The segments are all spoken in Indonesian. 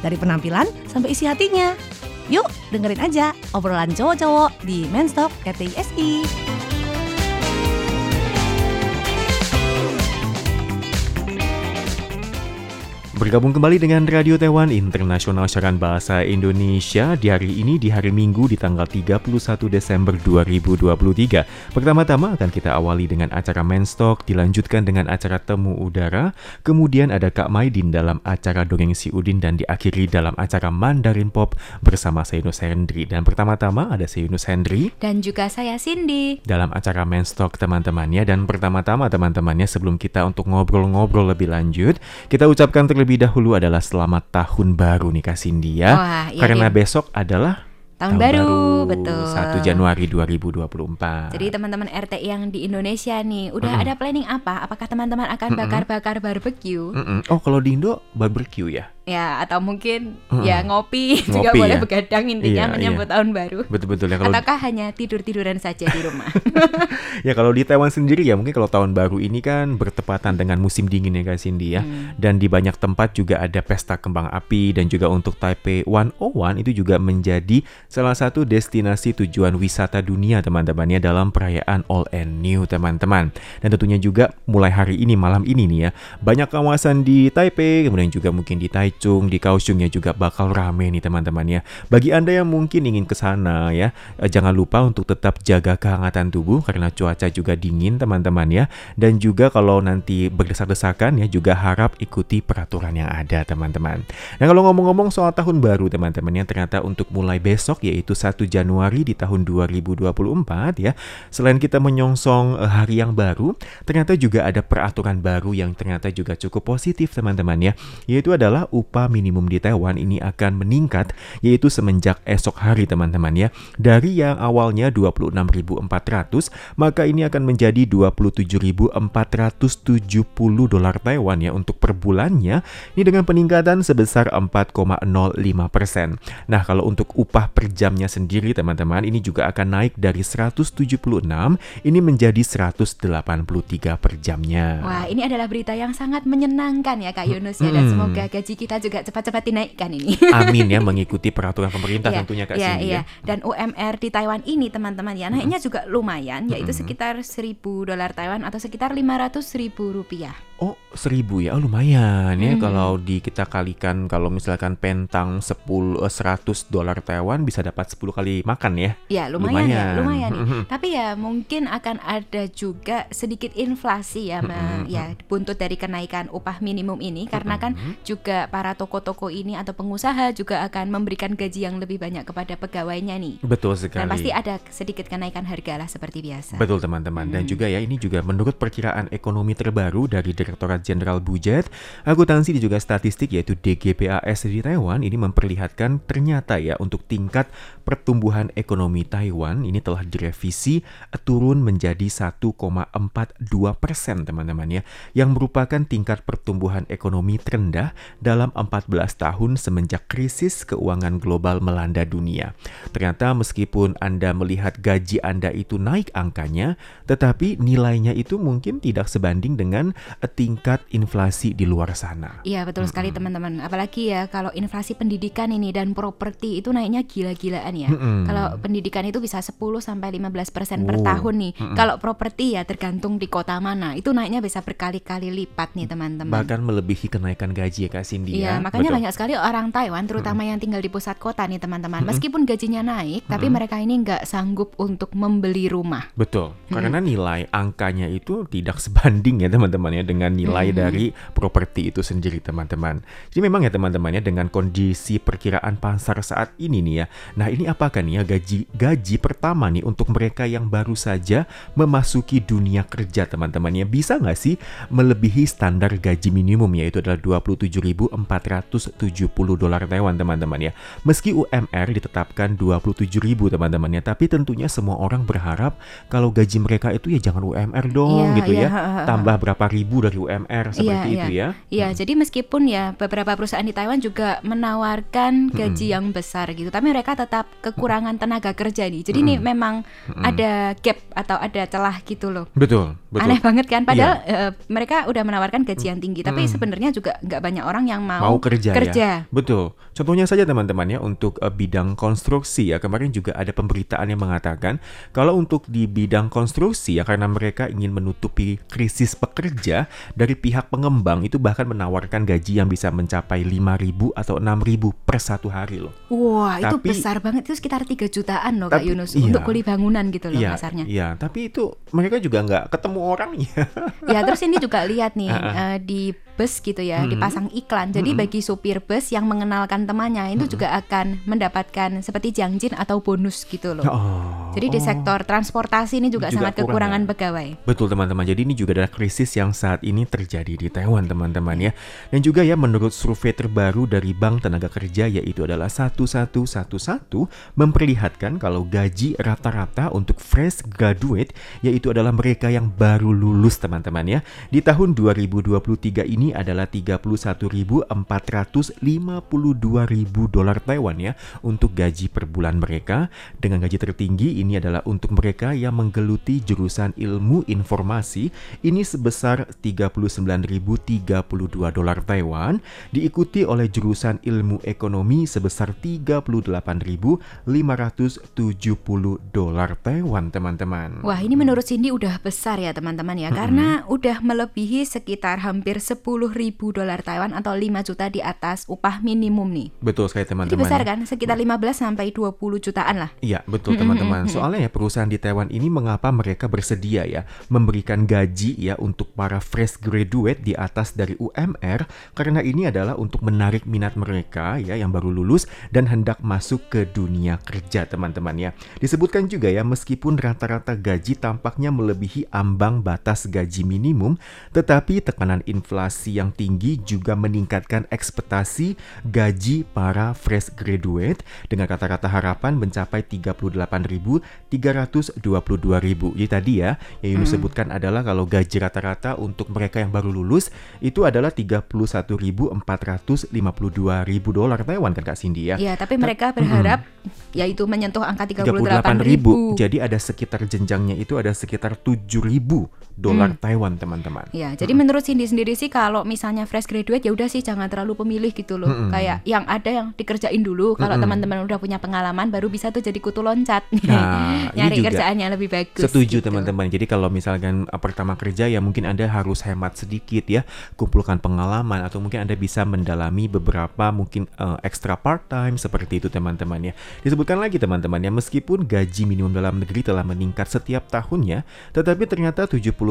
Dari penampilan sampai isi hatinya. Yuk dengerin aja obrolan cowok-cowok di Menstock RTISI. Bergabung kembali dengan Radio Taiwan Internasional Siaran Bahasa Indonesia di hari ini di hari Minggu di tanggal 31 Desember 2023. Pertama-tama akan kita awali dengan acara Menstock, dilanjutkan dengan acara Temu Udara, kemudian ada Kak Maidin dalam acara Dongeng Si Udin dan diakhiri dalam acara Mandarin Pop bersama saya Yunus Hendri. Dan pertama-tama ada saya Yunus Hendri Dan juga saya Cindy. dalam acara Menstock teman-temannya dan pertama-tama teman-temannya sebelum kita untuk ngobrol-ngobrol lebih lanjut kita ucapkan terlebih dahulu adalah selamat tahun baru nih Kak Cindy ya Wah, iya, karena Din. besok adalah Tahun baru, betul. 1 Januari 2024 Jadi teman-teman RT yang di Indonesia nih, udah Mm-mm. ada planning apa? Apakah teman-teman akan bakar-bakar barbecue? Mm-mm. oh kalau di Indo barbecue ya Ya, atau mungkin Mm-mm. ya ngopi, juga Ngopi boleh ya. begadang intinya Iya, menyambut tahun baru. betul-betul ya kalau Ataukah hanya tidur-tiduran saja di rumah? ya kalau di Taiwan sendiri ya mungkin kalau tahun baru ini kan bertepatan dengan musim dingin ya Kak Cindy ya Hmm. dan di banyak tempat juga ada pesta kembang api dan juga untuk Taipei 101 itu juga menjadi salah satu destinasi tujuan wisata dunia teman-temannya dalam perayaan All and New teman-teman. Dan tentunya juga mulai hari ini malam ini nih ya banyak kawasan di Taipei kemudian juga mungkin di Taichung, di Kaohsiungnya juga bakal rame nih teman-teman ya. Bagi Anda yang mungkin ingin ke sana ya, eh, jangan lupa untuk tetap jaga kehangatan tubuh karena cuaca juga dingin teman-teman ya. Dan juga kalau nanti berdesak-desakan ya juga harap ikuti peraturan yang ada teman-teman. Nah kalau ngomong-ngomong soal tahun baru teman-teman yang ternyata untuk mulai besok yaitu 1 Januari di tahun 2024 ya. Selain kita menyongsong eh, hari yang baru, ternyata juga ada peraturan baru yang ternyata juga cukup positif teman-teman ya. Yaitu adalah upah minimum di Taiwan ini akan meningkat yaitu semenjak esok hari teman-teman ya. Dari yang awalnya 26.400 maka ini akan menjadi 27.470 dolar Taiwan ya untuk per bulannya. Ini dengan peningkatan sebesar 4,05 persen. Nah kalau untuk upah per jamnya sendiri teman-teman ini juga akan naik dari 176 ini menjadi 183 per jamnya. Wah, ini adalah berita yang sangat menyenangkan ya Kak Yunus ya dan semoga gaji kita juga cepat-cepat dinaikkan ini. Amin ya mengikuti peraturan pemerintah Iya, tentunya Kak iya, Cindy iya. ya. Dan UMR di Taiwan ini teman-teman ya naiknya juga lumayan yaitu Mm-mm. sekitar 1000 dolar Taiwan atau sekitar 500 ribu rupiah. Oh seribu ya, oh lumayan ya Mhm. kalau di kita kalikan kalau misalkan pentang 10 eh, 100 dolar Taiwan bisa dapat 10 kali makan ya. Ya lumayan, ya, Lumayan. lumayan nih. Mhm. Tapi ya mungkin akan ada juga sedikit inflasi ya, Ma- Mhm. ya buntut dari kenaikan upah minimum ini karena kan juga para toko-toko ini atau pengusaha juga akan memberikan gaji yang lebih banyak kepada pegawainya nih. betul sekali. Dan pasti ada sedikit kenaikan harga lah seperti biasa. Betul teman-teman dan Hmm. juga ya ini juga menurut perkiraan ekonomi terbaru dari Direktorat Jenderal Budget, Akuntansi dan juga Statistik yaitu DGPAS di Taiwan ini memperlihatkan ternyata ya untuk tingkat pertumbuhan ekonomi Taiwan ini telah direvisi turun menjadi 1,42 persen teman-teman ya yang merupakan tingkat pertumbuhan ekonomi terendah dalam 14 tahun semenjak krisis keuangan global melanda dunia. Ternyata meskipun Anda melihat gaji Anda itu naik angkanya, tetapi nilainya itu mungkin tidak sebanding dengan tingkat inflasi di luar sana. Iya betul sekali teman-teman. Apalagi ya kalau inflasi pendidikan ini dan properti itu naiknya gila-gilaan ya. Mm-mm. Kalau pendidikan itu bisa 10 sampai 15 persen per Oh, tahun nih. Kalau properti ya tergantung di kota mana. Itu naiknya bisa berkali-kali lipat nih teman-teman. Bahkan melebihi kenaikan gaji ya Kak Cindy Iya, ya. makanya Betul. banyak sekali orang Taiwan, terutama yang tinggal di pusat kota nih teman-teman. Meskipun gajinya naik, tapi mereka ini nggak sanggup untuk membeli rumah. Betul, karena nilai angkanya itu tidak sebanding ya teman-teman ya dengan nilai dari properti itu sendiri teman-teman. Jadi memang ya teman-teman ya dengan kondisi perkiraan pasar saat ini nih ya. Nah ini apakah nih ya gaji gaji pertama nih untuk mereka yang baru saja memasuki dunia kerja teman-teman ya bisa nggak sih melebihi standar gaji minimum yaitu adalah 27.470 dolar Taiwan teman-teman ya. Meski UMR ditetapkan 27.000 teman-teman ya, tapi tentunya semua orang berharap kalau gaji mereka itu ya jangan UMR dong Iya, gitu ya. ha. Tambah berapa ribu dari UMR seperti Iya, itu ya. Iya, jadi meskipun ya beberapa perusahaan di Taiwan juga menawarkan gaji yang besar gitu, tapi mereka tetap kekurangan tenaga kerja nih. Jadi ini memang ada gap atau ada celah gitu loh. Betul, betul. Iya. Aneh banget kan, padahal eh, mereka udah menawarkan gaji yang tinggi, tapi sebenarnya juga nggak banyak orang yang mau, mau kerja, kerja. ya. Betul. Contohnya saja teman-teman ya untuk eh, bidang konstruksi ya kemarin juga ada pemberitaan yang mengatakan kalau untuk di bidang konstruksi ya karena mereka ingin menutupi krisis pekerja dari pihak pengembang itu bahkan menawarkan gaji yang bisa mencapai 5.000 atau 6.000 per satu hari loh. Wah, itu Tapi- besar banget itu sekitar 3 jutaan loh Kak Tapi- Yunus iya. untuk kuli bangunan gitu loh Iya, kasarnya. iya, tapi itu mereka juga nggak ketemu orangnya. Ya terus ini juga lihat nih eh, di bus gitu ya Hmm. dipasang iklan. Jadi bagi supir bus yang mengenalkan temannya itu juga akan mendapatkan seperti jangjin atau bonus gitu loh. Oh, Jadi di sektor transportasi ini juga, Juga sangat kurang kekurangan ya? pegawai. Betul teman-teman. Jadi ini juga adalah krisis yang saat ini terjadi di Taiwan teman-teman ya. Dan juga ya menurut survei terbaru dari Bank Tenaga Kerja yaitu adalah 1111 memperlihatkan kalau gaji rata-rata untuk fresh graduate yaitu adalah mereka yang baru lulus teman-teman ya. Di tahun 2023 ini adalah 31.452.000 dolar Taiwan ya untuk gaji per bulan mereka. Dengan gaji tertinggi ini adalah untuk mereka yang menggeluti jurusan ilmu informasi ini sebesar 39.032 dolar Taiwan, diikuti oleh jurusan ilmu ekonomi sebesar 38.570 dolar Taiwan, teman-teman. Wah ini menurut Cindy udah besar ya teman-teman ya Karena udah melebihi sekitar hampir 10 ribu dolar Taiwan atau 5 juta di atas upah minimum nih Betul sekali Jadi teman-teman. besar ya. kan? Sekitar 15 sampai 20 jutaan lah Iya, betul teman-teman. Soalnya ya perusahaan di Taiwan ini mengapa mereka bersedia ya memberikan gaji ya untuk para fresh graduate di atas dari UMR karena ini adalah untuk menarik minat mereka ya yang baru lulus dan hendak masuk ke dunia kerja teman-teman ya. Disebutkan juga ya meskipun rata-rata gaji tampaknya melebihi ambang batas gaji minimum, tetapi tekanan inflasi yang tinggi juga meningkatkan ekspektasi gaji para fresh graduate dengan kata-kata harapan mencapai 38.322.000. Jadi tadi ya yang Yunus sebutkan adalah kalau gaji rata-rata untuk mereka yang baru lulus itu adalah 31.452.000 dolar Taiwan kan Kak Cindy ya. Iya, tapi mereka berharap yaitu menyentuh angka 38.000. 38 Jadi ada sekitar jenjangnya itu ada sekitar 7.000 dolar Taiwan teman-teman. Ya, jadi menurut Cindy sendiri sih kalau misalnya fresh graduate ya udah sih jangan terlalu pemilih gitu loh. Mm-mm. Kayak yang ada yang dikerjain dulu. Kalau Mm-mm. teman-teman udah punya pengalaman baru bisa tuh jadi kutu loncat. Nah, ini Nyari juga kerjaan yang lebih bagus. Setuju gitu. teman-teman. Jadi kalau misalkan uh, pertama kerja ya mungkin Anda harus hemat sedikit ya, kumpulkan pengalaman atau mungkin Anda bisa mendalami beberapa mungkin uh, extra part time seperti itu teman-teman ya. Disebutkan lagi teman-teman ya, meskipun gaji minimum dalam negeri telah meningkat setiap tahunnya, tetapi ternyata 70%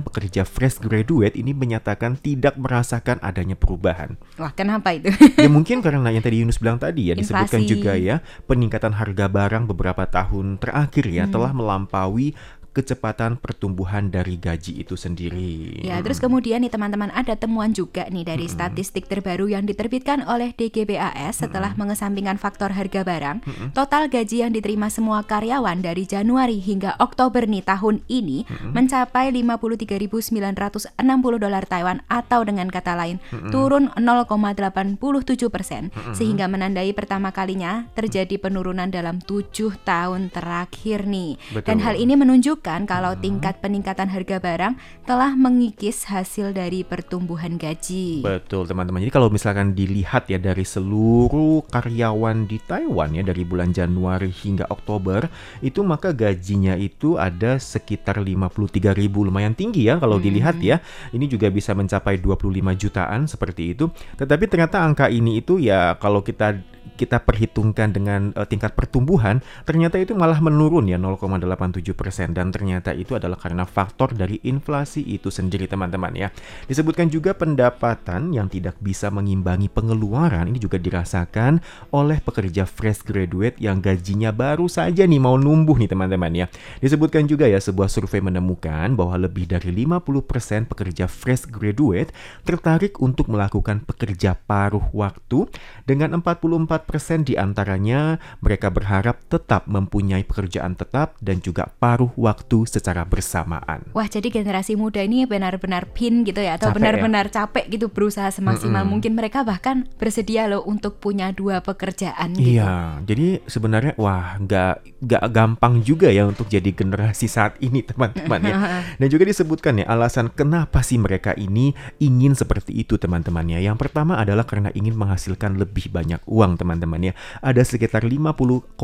pekerja fresh graduate ini menyatakan tidak merasakan adanya perubahan. Wah, kenapa itu? ya mungkin karena yang tadi Yunus bilang tadi ya disebutkan Inflasi. juga ya peningkatan harga barang beberapa tahun terakhir ya Hmm. telah melampaui kecepatan pertumbuhan dari gaji itu sendiri. Ya, terus kemudian nih teman-teman ada temuan juga nih dari statistik terbaru yang diterbitkan oleh DGBAS setelah mengesampingkan faktor harga barang. Total gaji yang diterima semua karyawan dari Januari hingga Oktober nih tahun ini mencapai 53.960 dolar Taiwan atau dengan kata lain turun 0,87 persen sehingga menandai pertama kalinya terjadi penurunan dalam tujuh tahun terakhir nih. Dan Betul. hal ini menunjukkan menunjukkan kalau tingkat peningkatan harga barang telah mengikis hasil dari pertumbuhan gaji. Betul teman-teman. Jadi kalau misalkan dilihat ya dari seluruh karyawan di Taiwan ya dari bulan Januari hingga Oktober itu maka gajinya itu ada sekitar 53 ribu lumayan tinggi ya kalau dilihat ya. Ini juga bisa mencapai 25 jutaan seperti itu. Tetapi ternyata angka ini itu ya kalau kita kita perhitungkan dengan uh, tingkat pertumbuhan, ternyata itu malah menurun ya 0,87 persen dan ternyata itu adalah karena faktor dari inflasi itu sendiri teman-teman ya. Disebutkan juga pendapatan yang tidak bisa mengimbangi pengeluaran ini juga dirasakan oleh pekerja fresh graduate yang gajinya baru saja nih mau numbuh nih teman-teman ya. Disebutkan juga ya sebuah survei menemukan bahwa lebih dari 50% pekerja fresh graduate tertarik untuk melakukan pekerja paruh waktu dengan 44% di antaranya mereka berharap tetap mempunyai pekerjaan tetap dan juga paruh waktu secara bersamaan. Wah, jadi generasi muda ini benar-benar pin gitu ya atau Capek benar-benar capek gitu berusaha semaksimal Mm-mm. mungkin mereka bahkan bersedia loh untuk punya dua pekerjaan gitu. Iya, jadi sebenarnya wah nggak nggak gampang juga ya untuk jadi generasi saat ini teman-teman ya. Dan juga disebutkan ya alasan kenapa sih mereka ini ingin seperti itu teman-temannya. Yang pertama adalah karena ingin menghasilkan lebih banyak uang teman-teman ya. Ada sekitar 50,4%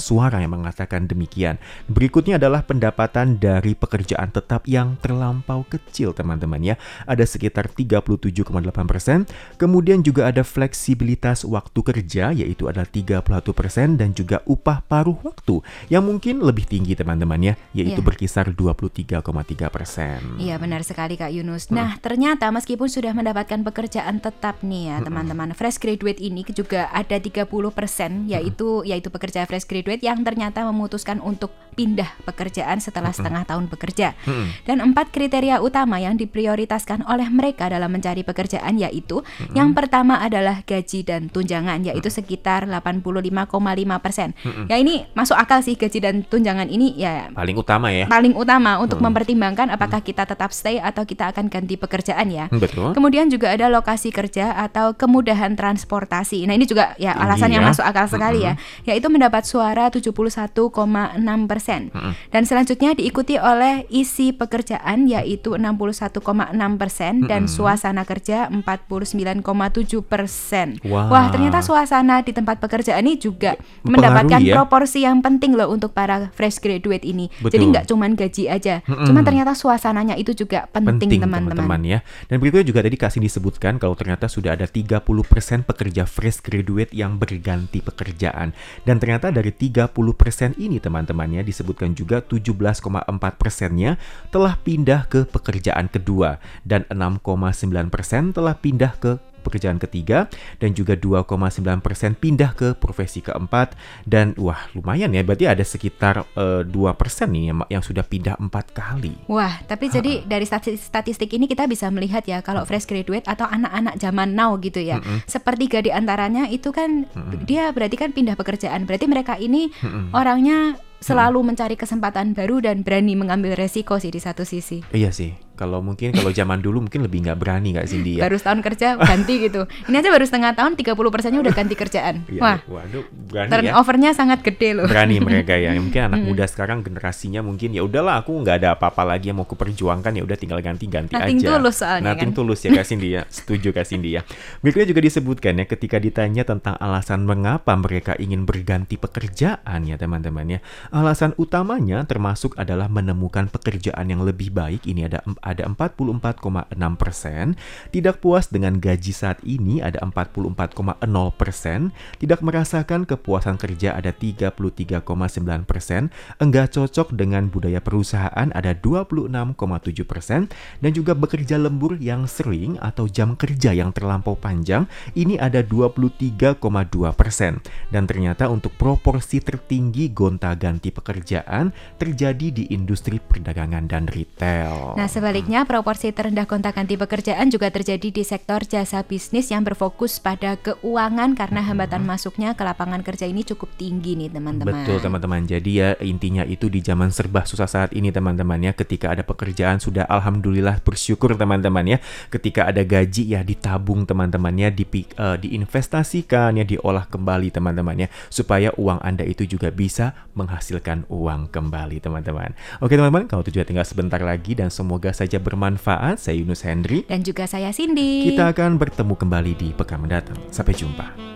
suara yang mengatakan demikian. Berikutnya adalah pendapatan dari pekerjaan tetap yang terlampau kecil teman-teman ya. Ada sekitar 37,8%. Kemudian juga ada fleksibilitas waktu kerja yaitu ada 31% dan juga upah paruh waktu yang mungkin lebih tinggi teman-teman ya, yaitu Iya. berkisar 23,3%. Iya benar sekali Kak Yunus. Nah ternyata meskipun sudah mendapatkan pekerjaan tetap nih ya teman-teman, fresh graduate ini juga ada 30% yaitu yaitu pekerja fresh graduate yang ternyata memutuskan untuk pindah pekerjaan setelah setengah tahun bekerja. Dan empat kriteria utama yang diprioritaskan oleh mereka dalam mencari pekerjaan yaitu yang pertama adalah gaji dan tunjangan yaitu sekitar 85,5 persen. Ya ini masuk akal sih gaji dan tunjangan ini ya Paling utama ya. paling utama untuk Hmm. mempertimbangkan apakah kita tetap stay atau kita akan ganti pekerjaan ya. Betul. Kemudian juga ada lokasi kerja atau kemudahan transportasi. Nah ini juga ya alasan yang Iya. masuk akal sekali ya, yaitu mendapat suara 71,6 persen. Dan selanjutnya diikuti oleh isi pekerjaan yaitu 61,6 persen dan suasana kerja 49,7 persen. Wah. Wah ternyata suasana di tempat pekerjaan ini juga Mempengaruhi mendapatkan ya. proporsi yang penting loh untuk para fresh graduate ini. Jadi Betul. nggak cuman gaji aja, cuman ternyata suasananya itu juga penting, teman-teman. ya. Dan berikutnya juga tadi kasih disebutkan kalau ternyata sudah ada 30% pekerja fresh graduate yang berganti pekerjaan. Dan ternyata dari 30% ini teman-teman ya disebutkan juga 17,4 persennya telah pindah ke pekerjaan kedua dan 6,9 persen telah pindah ke pekerjaan ketiga dan juga 2,9 persen pindah ke profesi keempat. Dan wah lumayan ya berarti ada sekitar eh, 2 persen nih yang, yang sudah pindah empat kali. Wah, tapi jadi dari statistik, statistik ini kita bisa melihat ya kalau fresh graduate atau anak-anak zaman now gitu ya, sepertiga di antaranya itu kan dia berarti kan pindah pekerjaan. Berarti mereka ini orangnya selalu mencari kesempatan baru dan berani mengambil resiko sih di satu sisi. Iya sih, kalau mungkin kalau zaman dulu mungkin lebih nggak berani nggak Cindy ya? Baru setahun kerja ganti gitu. Ini aja baru setengah tahun 30 persennya udah ganti kerjaan. Iya, Wah, waduh berani ya. turnovernya sangat gede loh. Berani mereka ya. Mungkin anak muda sekarang generasinya mungkin ya udahlah aku nggak ada apa-apa lagi yang mau kuperjuangkan ya udah tinggal ganti-ganti Nothing aja. tulus soalnya Nothing kan. tulus ya Kak Cindy ya. Setuju Kak Cindy ya. Berikutnya juga disebutkan ya ketika ditanya tentang alasan mengapa mereka ingin berganti pekerjaan ya teman-teman ya. Alasan utamanya termasuk adalah menemukan pekerjaan yang lebih baik. Ini ada ada 44,6 persen. Tidak puas dengan gaji saat ini ada 44,0 persen. Tidak merasakan kepuasan kerja ada 33,9 persen. Enggak cocok dengan budaya perusahaan ada 26,7 persen. Dan juga bekerja lembur yang sering atau jam kerja yang terlampau panjang ini ada 23,2 persen. Dan ternyata untuk proporsi tertinggi gonta-ganti pekerjaan terjadi di industri perdagangan dan retail. Nah, sebaliknya Sebaliknya, proporsi terendah kontak-ganti pekerjaan juga terjadi di sektor jasa bisnis yang berfokus pada keuangan karena hambatan masuknya ke lapangan kerja ini cukup tinggi nih teman-teman. Betul teman-teman. Jadi ya intinya itu di zaman serba susah saat ini teman-teman ya. Ketika ada pekerjaan sudah alhamdulillah bersyukur teman-teman ya. Ketika ada gaji ya ditabung teman-teman ya, dipi- eh, diinvestasikan ya, diolah kembali teman-teman ya, supaya uang Anda itu juga bisa menghasilkan uang kembali teman-teman. Oke teman-teman, kalau tujuan tinggal sebentar lagi dan semoga saja bermanfaat. Saya Yunus Hendri. Dan juga saya Cindy. Kita akan bertemu kembali di pekan mendatang. Sampai jumpa.